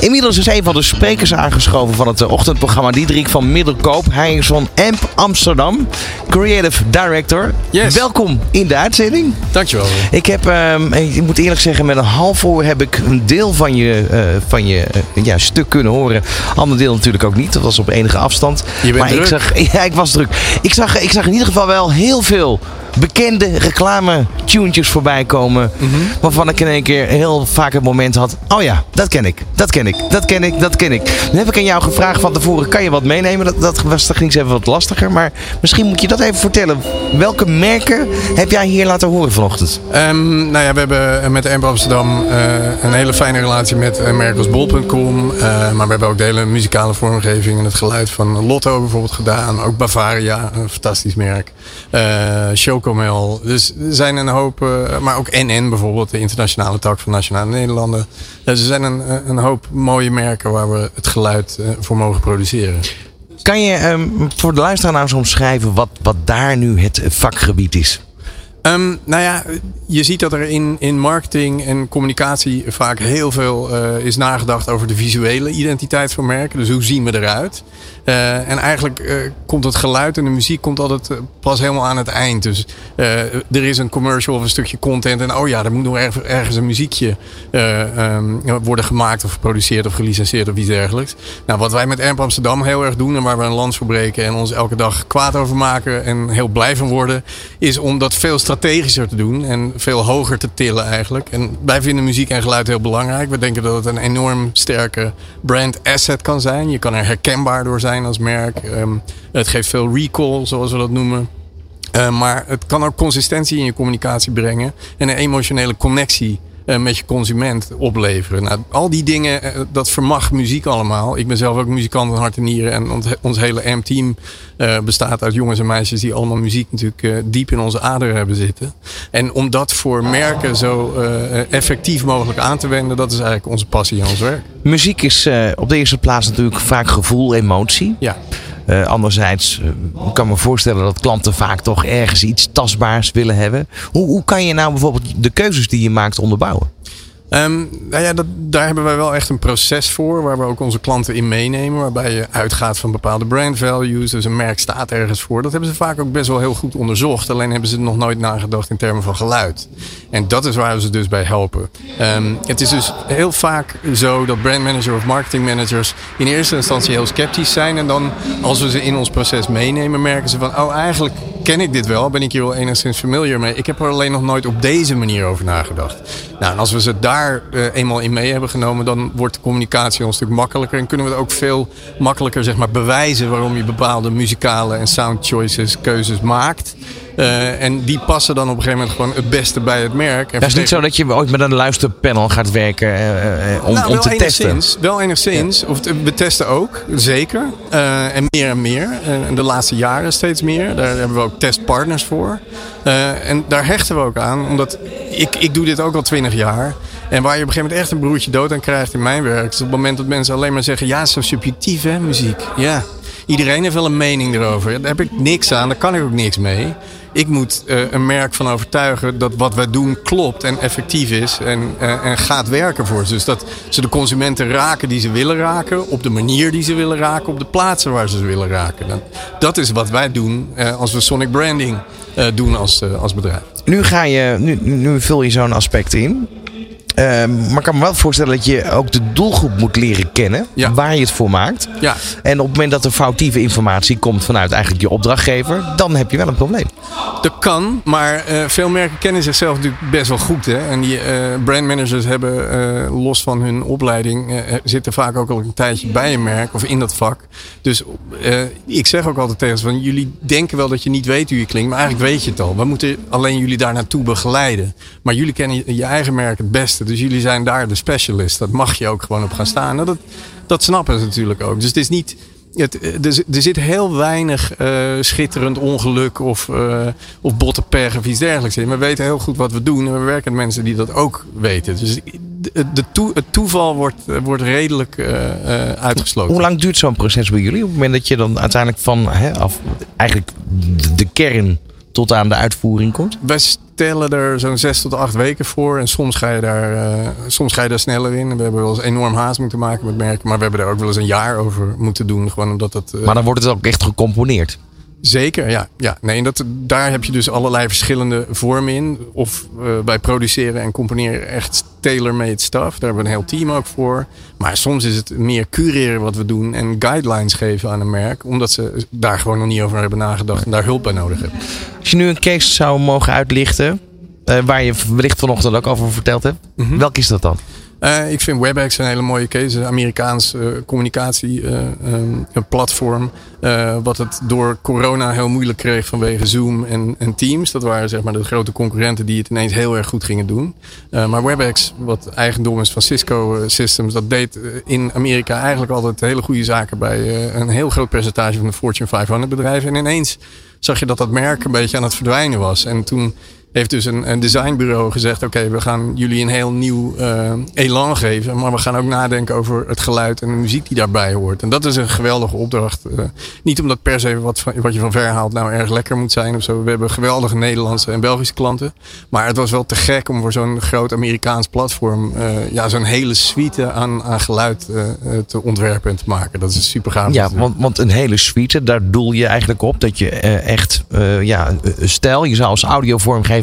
Inmiddels is een van de sprekers aangeschoven van het eh, ochtendprogramma Diederik van Middelkoop. Hij is van AMP Amsterdam, Creative Director. Yes. Welkom in de uitzending. Dankjewel. Ik heb, ehm, ik moet eerlijk zeggen, met een half oor heb ik een deel van je, eh, van je eh, ja, stuk kunnen horen. Ander deel natuurlijk ook niet. Dat was op enige afstand. Je bent maar ik druk. zag, ja, ik was druk. Ik zag, ik zag in ieder geval wel heel veel bekende reclame tunetjes voorbij komen. Mhm. Waarvan ik in één keer heel vaak het moment had. Oh ja, dat ken ik. Dat ken ik. Dat ken ik. Dat ken ik. Dan heb ik aan jou gevraagd van tevoren. Kan je wat meenemen? Dat, dat was toch even wat lastiger. Maar misschien moet je dat even vertellen. Welke merken heb jij hier laten horen vanochtend? Ehm, nou ja, we hebben eh, met Amber Amsterdam eh, een hele fijne relatie met eh, maar we hebben ook de hele muzikale vormgeving en het geluid van Lotto bijvoorbeeld gedaan. Ook Bavaria, een fantastisch merk. Eh Chocomel. Dus er zijn een hoop, eh, maar ook NN bijvoorbeeld, de internationale tak van Nationale Nederlanden. Dus er zijn een, een hoop mooie merken waar we het geluid eh, voor mogen produceren. Kan je ehm, voor de luisteraar nou omschrijven wat, wat daar nu het vakgebied is? Ehm, nou ja, je ziet dat er in, in marketing en communicatie vaak heel veel eh, is nagedacht over de visuele identiteit van merken. Dus hoe zien we eruit? Uh, en eigenlijk uh, komt het geluid en de muziek komt altijd pas helemaal aan het eind. Dus er is een commercial of een stukje content en oh ja, er moet nog ergens, een muziekje um, worden gemaakt of geproduceerd of gelicenseerd of iets dergelijks. Nou, wat wij met Amp Amsterdam heel erg doen en waar we een lans voor breken en ons elke dag kwaad over maken en heel blij van worden, is om dat veel strategischer te doen en veel hoger te tillen eigenlijk. En wij vinden muziek en geluid heel belangrijk. We denken dat het een enorm sterke brand asset kan zijn. Je kan er herkenbaar door zijn als merk. Um, het geeft veel recall, zoals we dat noemen. Uh, maar het kan ook consistentie in je communicatie brengen en een emotionele connectie met je consument opleveren. Nou, al die dingen, uh, dat vermag muziek allemaal. Ik ben zelf ook muzikant van hart en nieren. En ons, hele M-team uh, bestaat uit jongens en meisjes die allemaal muziek natuurlijk diep in onze aderen hebben zitten. En om dat voor merken zo effectief mogelijk aan te wenden, dat is eigenlijk onze passie en ons werk. Muziek is op de eerste plaats natuurlijk vaak gevoel, emotie. Ja. Uh, anderzijds uh, kan me voorstellen dat klanten vaak toch ergens iets tastbaars willen hebben. Hoe, hoe kan je nou bijvoorbeeld de keuzes die je maakt onderbouwen? Um, nou ja, dat, daar hebben wij wel echt een proces voor, waar we ook onze klanten in meenemen. Waarbij je uitgaat van bepaalde brand values. Dus een merk staat ergens voor. Dat hebben ze vaak ook best wel heel goed onderzocht. Alleen hebben ze nog nooit nagedacht in termen van geluid. En dat is waar we ze dus bij helpen. Um, het is dus heel vaak zo dat brandmanager of marketingmanagers in eerste instantie heel sceptisch zijn. En dan, als we ze in ons proces meenemen, merken ze van: oh, eigenlijk ken ik dit wel. Ben ik hier wel enigszins familiar mee. Ik heb er alleen nog nooit op deze manier over nagedacht. Nou, en als we ze daar uh, eenmaal in mee hebben genomen, dan wordt de communicatie een stuk makkelijker. En kunnen we het ook veel makkelijker zeg maar, bewijzen waarom je bepaalde muzikale en sound choices, keuzes maakt. Uh, en die passen dan op een gegeven moment gewoon het beste bij het merk. En dat is niet zo dat je ooit met een luisterpanel gaat werken uh, om, nou, om te enigszins, testen. Wel enigszins. Of we testen ook, zeker. En meer en meer. En de laatste jaren steeds meer. Daar hebben we ook testpartners voor. en daar hechten we ook aan. Omdat ik, ik doe dit ook al twintig jaar. En waar je op een gegeven moment echt een broertje dood aan krijgt in mijn werk. is op het moment dat mensen alleen maar zeggen: ja, zo subjectief hè, muziek. Ja. Iedereen heeft wel een mening erover. Daar heb ik niks aan, daar kan ik ook niks mee. Ik moet uh, een merk van overtuigen dat wat wij doen klopt en effectief is en, uh, en gaat werken voor ze. Dus dat ze de consumenten raken die ze willen raken, op de manier die ze willen raken, op de plaatsen waar ze ze willen raken. Dat, dat is wat wij doen uh, als we Sonic Branding doen als, als bedrijf. Nu, ga je, nu, nu vul je zo'n aspect in. Uh, maar ik kan me wel voorstellen dat je ook de doelgroep moet leren kennen. Ja. Waar je het voor maakt. Ja. En op het moment dat er foutieve informatie komt vanuit eigenlijk je opdrachtgever. Dan heb je wel een probleem. Dat kan, maar uh, veel merken kennen zichzelf natuurlijk best wel goed. Hè? En die uh, brandmanagers hebben uh, los van hun opleiding... zitten vaak ook al een tijdje bij een merk of in dat vak. Dus ik zeg ook altijd tegen ze van... jullie denken wel dat je niet weet hoe je klinkt. Maar eigenlijk weet je het al. We moeten alleen jullie daar naartoe begeleiden. Maar jullie kennen je eigen merk het beste. Dus jullie zijn daar de specialist. Dat mag je ook gewoon op gaan staan. Nou, dat, dat snappen ze natuurlijk ook. Dus het is niet. Het, er, er zit heel weinig uh, schitterend ongeluk of, uh, of bottenperg of iets dergelijks in. We weten heel goed wat we doen en we werken met mensen die dat ook weten. Dus de, de toe, het toeval wordt, wordt redelijk uh, uitgesloten. Hoe lang duurt zo'n proces bij jullie? Op het moment dat je dan uiteindelijk van hè, af, eigenlijk de, de kern tot aan de uitvoering komt? Stellen er zo'n zes tot acht weken voor. En soms ga je daar, uh, soms ga je daar sneller in. We hebben wel eens enorm haast moeten maken met merken. Maar we hebben daar ook wel eens een jaar over moeten doen. Gewoon omdat dat, uh... Maar dan wordt het ook echt gecomponeerd. Zeker, ja. ja. Nee, dat, daar heb je dus allerlei verschillende vormen in. Of uh, wij produceren en componeren echt tailor-made stuff. Daar hebben we een heel team ook voor. Maar soms is het meer cureren wat we doen en guidelines geven aan een merk. Omdat ze daar gewoon nog niet over hebben nagedacht en daar hulp bij nodig hebben. Als je nu een case zou mogen uitlichten, uh, waar je wellicht vanochtend ook over verteld hebt. Mm -hmm. Welk is dat dan? Uh, ik vind WebEx een hele mooie case. Een Amerikaans communicatieplatform. Wat het door corona heel moeilijk kreeg vanwege Zoom en, en, Teams. Dat waren zeg maar de grote concurrenten die het ineens heel erg goed gingen doen. maar WebEx, wat eigendom is van Cisco Systems, dat deed in Amerika eigenlijk altijd hele goede zaken bij een heel groot percentage van de Fortune 500 bedrijven. En ineens zag je dat dat merk een beetje aan het verdwijnen was. En toen heeft dus een, een designbureau gezegd: Oké, we gaan jullie een heel nieuw uh, elan geven. Maar we gaan ook nadenken over het geluid en de muziek die daarbij hoort. En dat is een geweldige opdracht. Uh, niet omdat per se wat, wat je van ver haalt nou erg lekker moet zijn of zo. We hebben geweldige Nederlandse en Belgische klanten. Maar het was wel te gek om voor zo'n groot Amerikaans platform. Uh, ja, zo'n hele suite aan, aan geluid te ontwerpen en te maken. Dat is super gaaf. Ja, want, want een hele suite, daar doel je eigenlijk op dat je echt ja, stijl, je zou als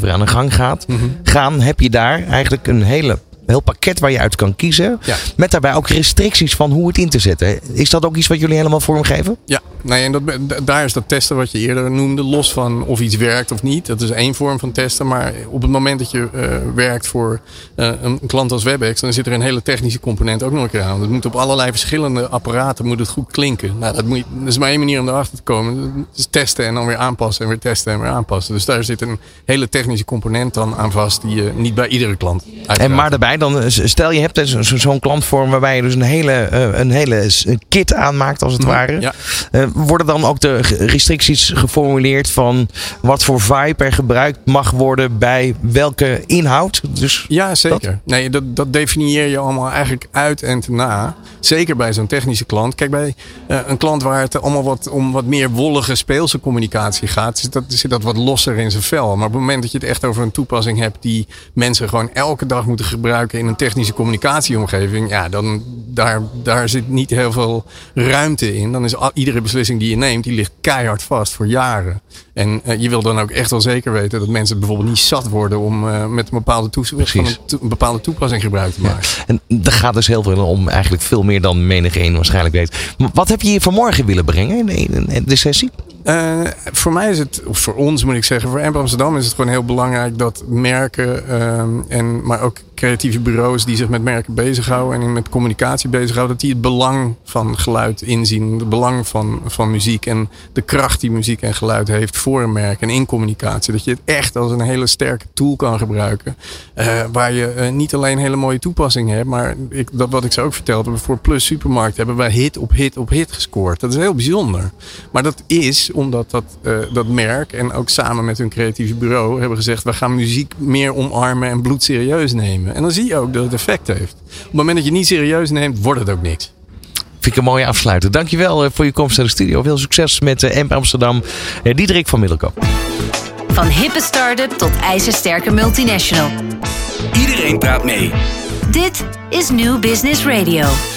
aan de gang gaat, mhm. gaan, heb je daar eigenlijk een hele heel pakket waar je uit kan kiezen. Met daarbij ook restricties van hoe het in te zetten. Is dat ook iets wat jullie helemaal vormgeven? Ja, nee, en dat, daar is dat testen wat je eerder noemde. Los van of iets werkt of niet. Dat is één vorm van testen. Maar op het moment dat je uh, werkt voor uh, een klant als WebEx. Dan zit er een hele technische component ook nog een keer aan. Het moet op allerlei verschillende apparaten moet het goed klinken. Nou, dat, moet dat is maar één manier om erachter te komen. Dat is testen en dan weer aanpassen. En weer testen en weer aanpassen. Dus daar zit een hele technische component dan aan vast. Die je niet bij iedere klant En maar daarbij dan, eh, stel je hebt dus zo'n klantvorm waarbij je dus een hele, eh, een hele kit aanmaakt als het mhm, ware. Ja. Uh, worden dan ook de restricties geformuleerd van wat voor vibe er gebruikt mag worden bij welke inhoud? Dus ja, zeker. Nee, dat, dat definieer je allemaal eigenlijk uit en na. Zeker bij zo'n technische klant. Kijk, bij een klant waar het allemaal wat, om wat meer wollige speelse communicatie gaat, zit dat, zit dat wat losser in zijn vel. Maar op het moment dat je het echt over een toepassing hebt die mensen gewoon elke dag moeten gebruiken in een technische communicatieomgeving, ja, dan daar, daar zit niet heel veel ruimte in. Dan is iedere beslissing die je neemt, die ligt keihard vast voor jaren. En uh, je wil dan ook echt wel zeker weten dat mensen bijvoorbeeld niet zat worden om uh, met een bepaalde, van een, een, bepaalde toepassing gebruik te maken. Ja. En daar gaat dus heel veel om, eigenlijk veel meer dan menig één waarschijnlijk weet. Wat heb je hier vanmorgen willen brengen in de, de sessie? Uh, voor mij is het, of voor ons moet ik zeggen, voor Amsterdam is het gewoon heel belangrijk dat merken, uh, en, maar ook creatieve bureaus die zich met merken bezighouden en met communicatie bezighouden, dat die het belang van geluid inzien. Het belang van, van muziek en de kracht die muziek en geluid heeft voor een merk en in communicatie. Dat je het echt als een hele sterke tool kan gebruiken. Uh, waar je uh, niet alleen hele mooie toepassingen hebt, maar ik, dat wat ik zo ook verteld heb, voor Plus Supermarkt hebben wij hit op hit op hit gescoord. Dat is heel bijzonder. Maar dat is omdat dat, uh, dat merk en ook samen met hun creatieve bureau hebben gezegd, we gaan muziek meer omarmen en bloedserieus nemen. En dan zie je ook dat het effect heeft. Op het moment dat je niet serieus neemt, wordt het ook niks. Vind ik een mooie afsluiter. Dankjewel eh, voor je komst naar de studio. Veel succes met uh, Amp Amsterdam. Diederik van Middelkoop. Van hippe start-up tot ijzersterke multinational. Iedereen praat mee. Dit is New Business Radio.